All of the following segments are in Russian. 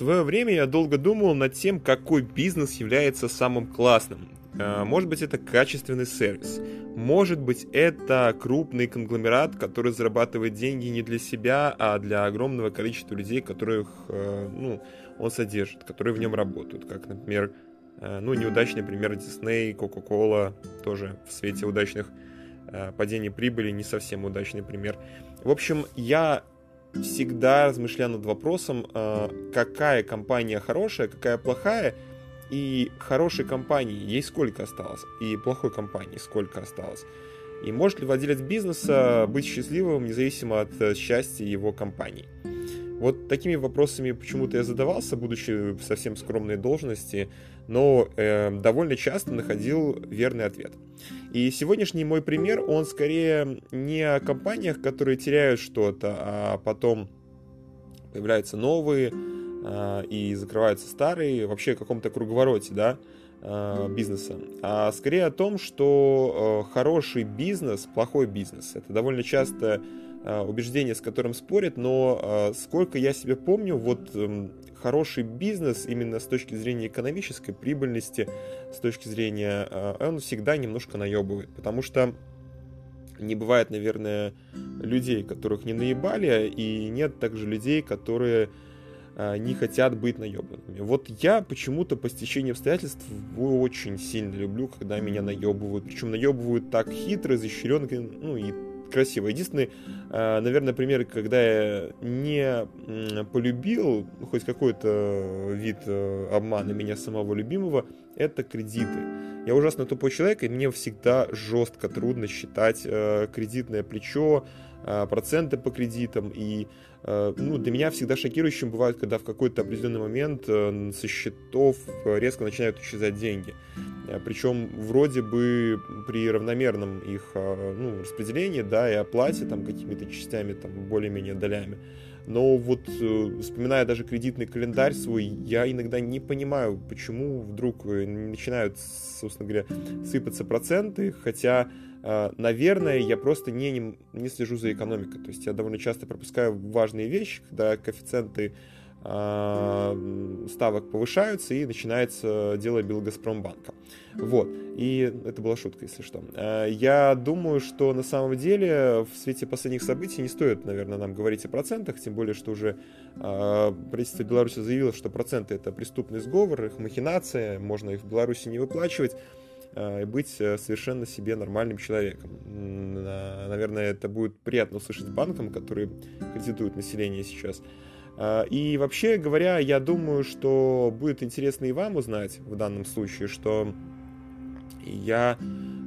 свое время я долго думал над тем, какой бизнес является самым классным. Э, может быть, это качественный сервис. Может быть, это крупный конгломерат, который зарабатывает деньги не для себя, а для огромного количества людей, которых э, ну, он содержит, которые в нем работают. Как, например, э, ну, неудачный пример Disney, Coca-Cola, тоже в свете удачных падений прибыли, не совсем удачный пример. В общем, я всегда размышляю над вопросом, какая компания хорошая, какая плохая, и хорошей компании есть сколько осталось, и плохой компании сколько осталось. И может ли владелец бизнеса быть счастливым, независимо от э, счастья его компании? Вот такими вопросами почему-то я задавался, будучи в совсем скромной должности, но э, довольно часто находил верный ответ. И сегодняшний мой пример, он скорее не о компаниях, которые теряют что-то, а потом появляются новые, а, и закрываются старые, вообще в каком-то круговороте, да, а, бизнеса, а скорее о том, что а, хороший бизнес, плохой бизнес. Это довольно часто убеждение, с которым спорят, но сколько я себе помню, вот эм, хороший бизнес именно с точки зрения экономической прибыльности, с точки зрения, он всегда немножко наебывает, потому что не бывает, наверное, людей, которых не наебали, и нет также людей, которые а, не хотят быть наебанными. Вот я почему-то по стечению обстоятельств очень сильно люблю, когда меня наебывают. Причем наебывают так хитро, изощренно, ну и красиво. Единственный, а, наверное, пример, когда я не полюбил хоть какой-то вид э, обмана меня самого любимого, это кредиты. Я ужасно тупой человек, и мне всегда жестко трудно считать э, кредитное плечо, проценты по кредитам. И а, ну, для меня всегда шокирующим бывает, когда в какой-то определенный момент э, со счетов резко начинают исчезать деньги. Причем вроде бы при равномерном их ну, распределении, да, и оплате там какими-то частями, там более-менее долями. Но вот э, вспоминая даже кредитный календарь свой, я иногда не понимаю, почему вдруг э, начинают, собственно говоря, сыпаться проценты, хотя наверное, я просто не, не, слежу за экономикой. То есть я довольно часто пропускаю важные вещи, когда коэффициенты э, ставок повышаются и начинается дело Белгазпромбанка. Вот. И это была шутка, если что. А, я думаю, что на самом деле в свете последних событий не стоит, наверное, нам говорить о процентах, тем более, что уже правительство Беларуси заявило, что проценты это преступный сговор, их махинация, можно их в Беларуси не выплачивать. Э, и быть э, совершенно себе нормальным человеком. Наверное, это будет приятно услышать банкам, которые кредитуют население сейчас. Э, и вообще говоря, я думаю, что будет интересно и вам узнать в данном случае, что я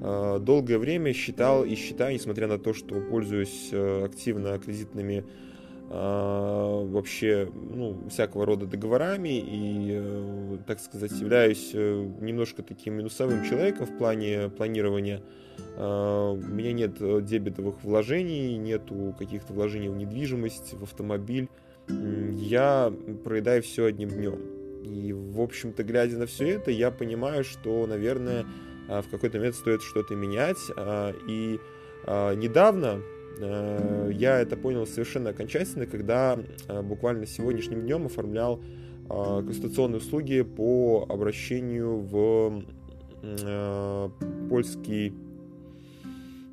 долгое время считал и считаю, несмотря на то, что пользуюсь активно кредитными вообще ну, всякого рода договорами и, э, так сказать, являюсь э, немножко таким минусовым человеком в плане планирования. У меня нет дебетовых вложений, нету каких-то вложений в недвижимость, в автомобиль. Я проедаю все одним днем. И, в общем-то, глядя на все это, я понимаю, что, наверное, в какой-то момент стоит что-то менять. И недавно, Э, я это понял совершенно окончательно, когда э, буквально сегодняшним днем оформлял э, консультационные услуги по обращению в польский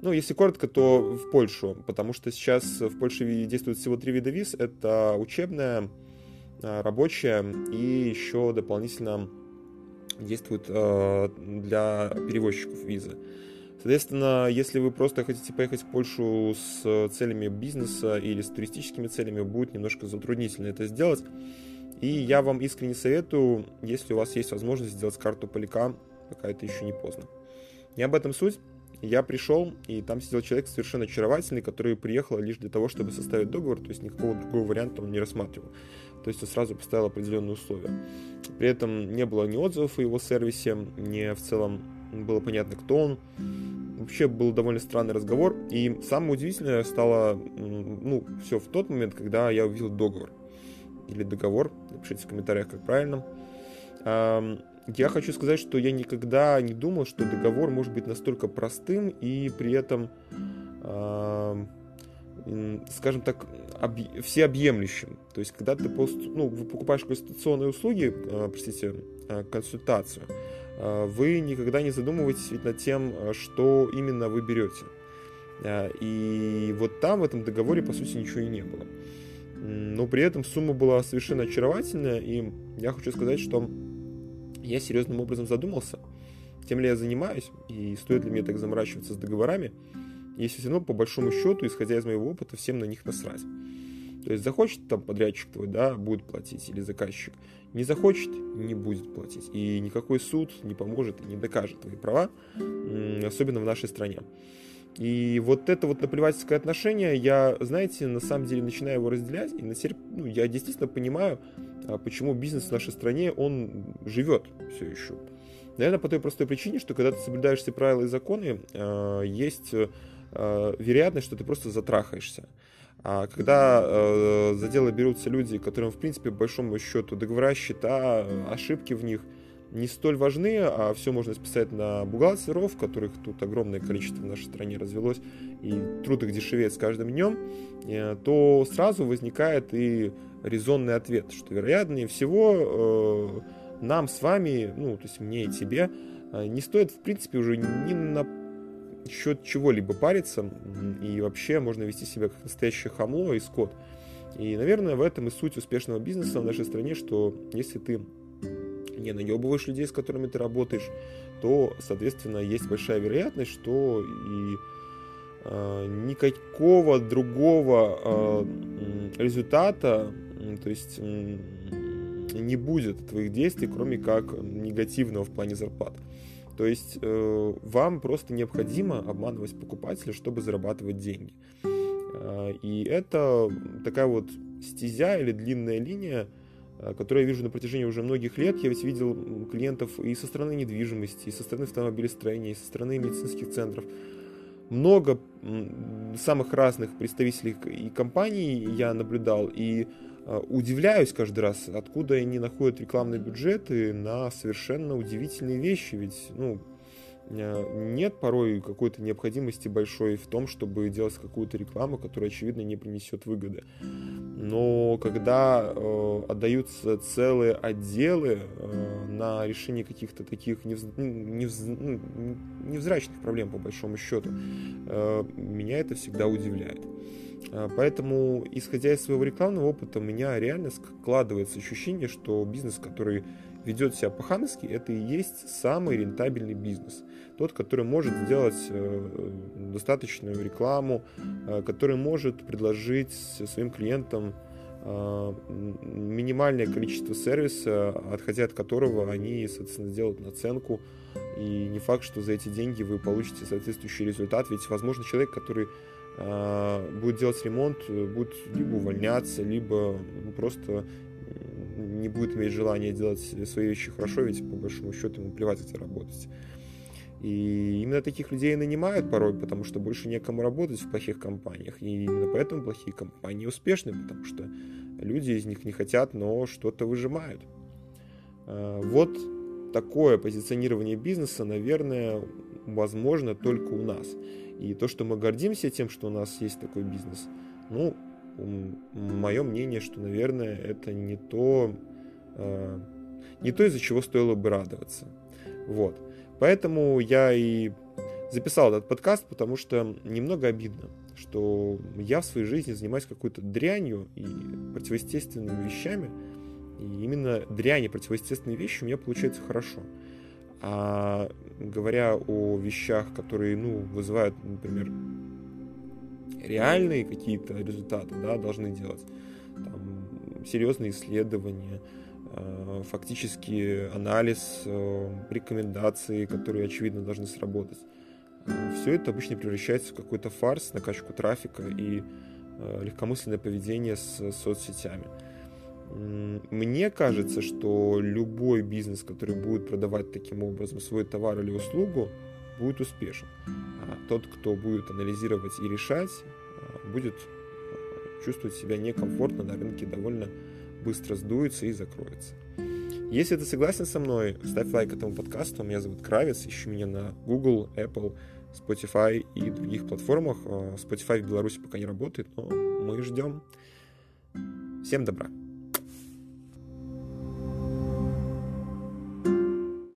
ну, если коротко, то в Польшу, потому что сейчас в Польше действует всего три вида виз. Это учебная, рабочая и еще дополнительно действует для перевозчиков визы. Соответственно, если вы просто хотите поехать в Польшу с целями бизнеса или с туристическими целями, будет немножко затруднительно это сделать. И я вам искренне советую, если у вас есть возможность сделать карту поляка, пока это еще не поздно. Не об этом суть. Я пришел, и там сидел человек совершенно очаровательный, который приехал лишь для того, чтобы составить договор, то есть никакого другого варианта он не рассматривал. То есть он сразу поставил определенные условия. При этом не было ни отзывов о его сервисе, ни в целом было понятно, кто он. Вообще был довольно странный разговор. И самое удивительное стало, ну, все в тот момент, когда я увидел договор. Или договор, напишите в комментариях, как правильно. Я хочу сказать, что я никогда не думал, что договор может быть настолько простым и при этом скажем так, объ... всеобъемлющим. То есть, когда ты просто, ну, вы покупаешь консультационные услуги, э, простите, э, консультацию, вы никогда не задумываетесь ведь над тем, что именно вы берете. И вот там, в этом договоре, по сути, ничего и не было. Но при этом сумма была совершенно очаровательная, и я хочу сказать, что я серьезным образом задумался, тем ли я занимаюсь, и стоит ли мне так заморачиваться с договорами, если все равно, по большому счету, исходя из моего опыта, всем на них насрать. То есть захочет там подрядчик твой, да, будет платить, или заказчик. Не захочет, не будет платить. И никакой суд не поможет и не докажет твои права, особенно в нашей стране. И вот это вот наплевательское отношение, я, знаете, на самом деле начинаю его разделять, и на сер... ну, я действительно понимаю, а, почему бизнес в нашей стране, он живет все еще. Наверное, по той простой причине, что когда ты соблюдаешь все правила и законы, а, есть Э, вероятность, что ты просто затрахаешься. А когда э, за дело берутся люди, которым, в принципе, по большому счету договора, счета, ошибки в них не столь важны, а все можно списать на бухгалтеров, которых тут огромное количество в нашей стране развелось, и труд их дешевеет с каждым днем, э, то сразу возникает и резонный ответ, что вероятнее всего э, нам с вами, ну, то есть мне и тебе, э, не стоит, в принципе, уже ни на счет чего-либо париться, и вообще можно вести себя как настоящее хамло и скот. И, наверное, в этом и суть успешного бизнеса в нашей стране, что если ты не наебываешь людей, с которыми ты работаешь, то, соответственно, есть большая вероятность, что и э, никакого другого э, результата, то есть э, не будет твоих действий, кроме как негативного в плане зарплат. То есть э, вам просто необходимо обманывать покупателя, чтобы зарабатывать деньги. Э, и это такая вот стезя или длинная линия, э, которую я вижу на протяжении уже многих лет. Я ведь видел клиентов и со стороны недвижимости, и со стороны автомобилестроения, и со стороны медицинских центров. Много самых разных представителей и компаний я наблюдал, и удивляюсь каждый раз, откуда они находят рекламные бюджеты на совершенно удивительные вещи. Ведь, ну, э, нет порой какой-то необходимости большой в том, чтобы делать какую-то рекламу, которая, очевидно, не принесет выгоды. Но когда э, отдаются целые отделы э, на решение каких-то таких невз... Ну, невз... Ну, невзрачных проблем, по большому счету, э, меня это всегда удивляет. А, поэтому, исходя из своего рекламного опыта, у меня реально складывается ощущение, что бизнес, который ведет себя по-хамски, это и есть самый рентабельный бизнес. Тот, который может сделать э, достаточную рекламу, э, который может предложить своим клиентам э, минимальное количество сервиса, отходя от которого они, соответственно, сделают наценку. И не факт, что за эти деньги вы получите соответствующий результат, ведь, возможно, человек, который будет делать ремонт, будет либо увольняться, либо просто не будет иметь желания делать свои вещи хорошо, ведь по большому счету ему плевать, где работать. И именно таких людей нанимают порой, потому что больше некому работать в плохих компаниях. И именно поэтому плохие компании успешны, потому что люди из них не хотят, но что-то выжимают. А, вот такое позиционирование бизнеса, наверное, возможно только у нас. И то, что мы гордимся тем, что у нас есть такой бизнес, ну, мое мнение, что, наверное, это не то, э, не то, из-за чего стоило бы радоваться. Вот. Поэтому я и записал этот подкаст, потому что немного обидно, что я в своей жизни занимаюсь какой-то дрянью и противоестественными вещами, и именно дрянь и противоестественные вещи у меня получаются хорошо. А говоря о вещах, которые, ну, вызывают, например, реальные какие-то результаты, да, должны делать, там, серьезные исследования, э, фактически анализ, э, рекомендации, которые, очевидно, должны сработать. Э, Все это обычно превращается в какой-то фарс, накачку трафика и легкомысленное поведение с соцсетями. Мне кажется, что любой бизнес, который будет продавать таким образом свой товар или услугу, будет успешен. А тот, кто будет анализировать и решать, а, будет а, чувствовать себя некомфортно на рынке, довольно быстро сдуется и закроется. Если ты согласен со мной, ставь лайк этому подкасту. Меня зовут Кравец. Ищи меня на Google, Apple, Spotify и других платформах. Spotify в Беларуси пока не работает, но мы ждем. Всем добра.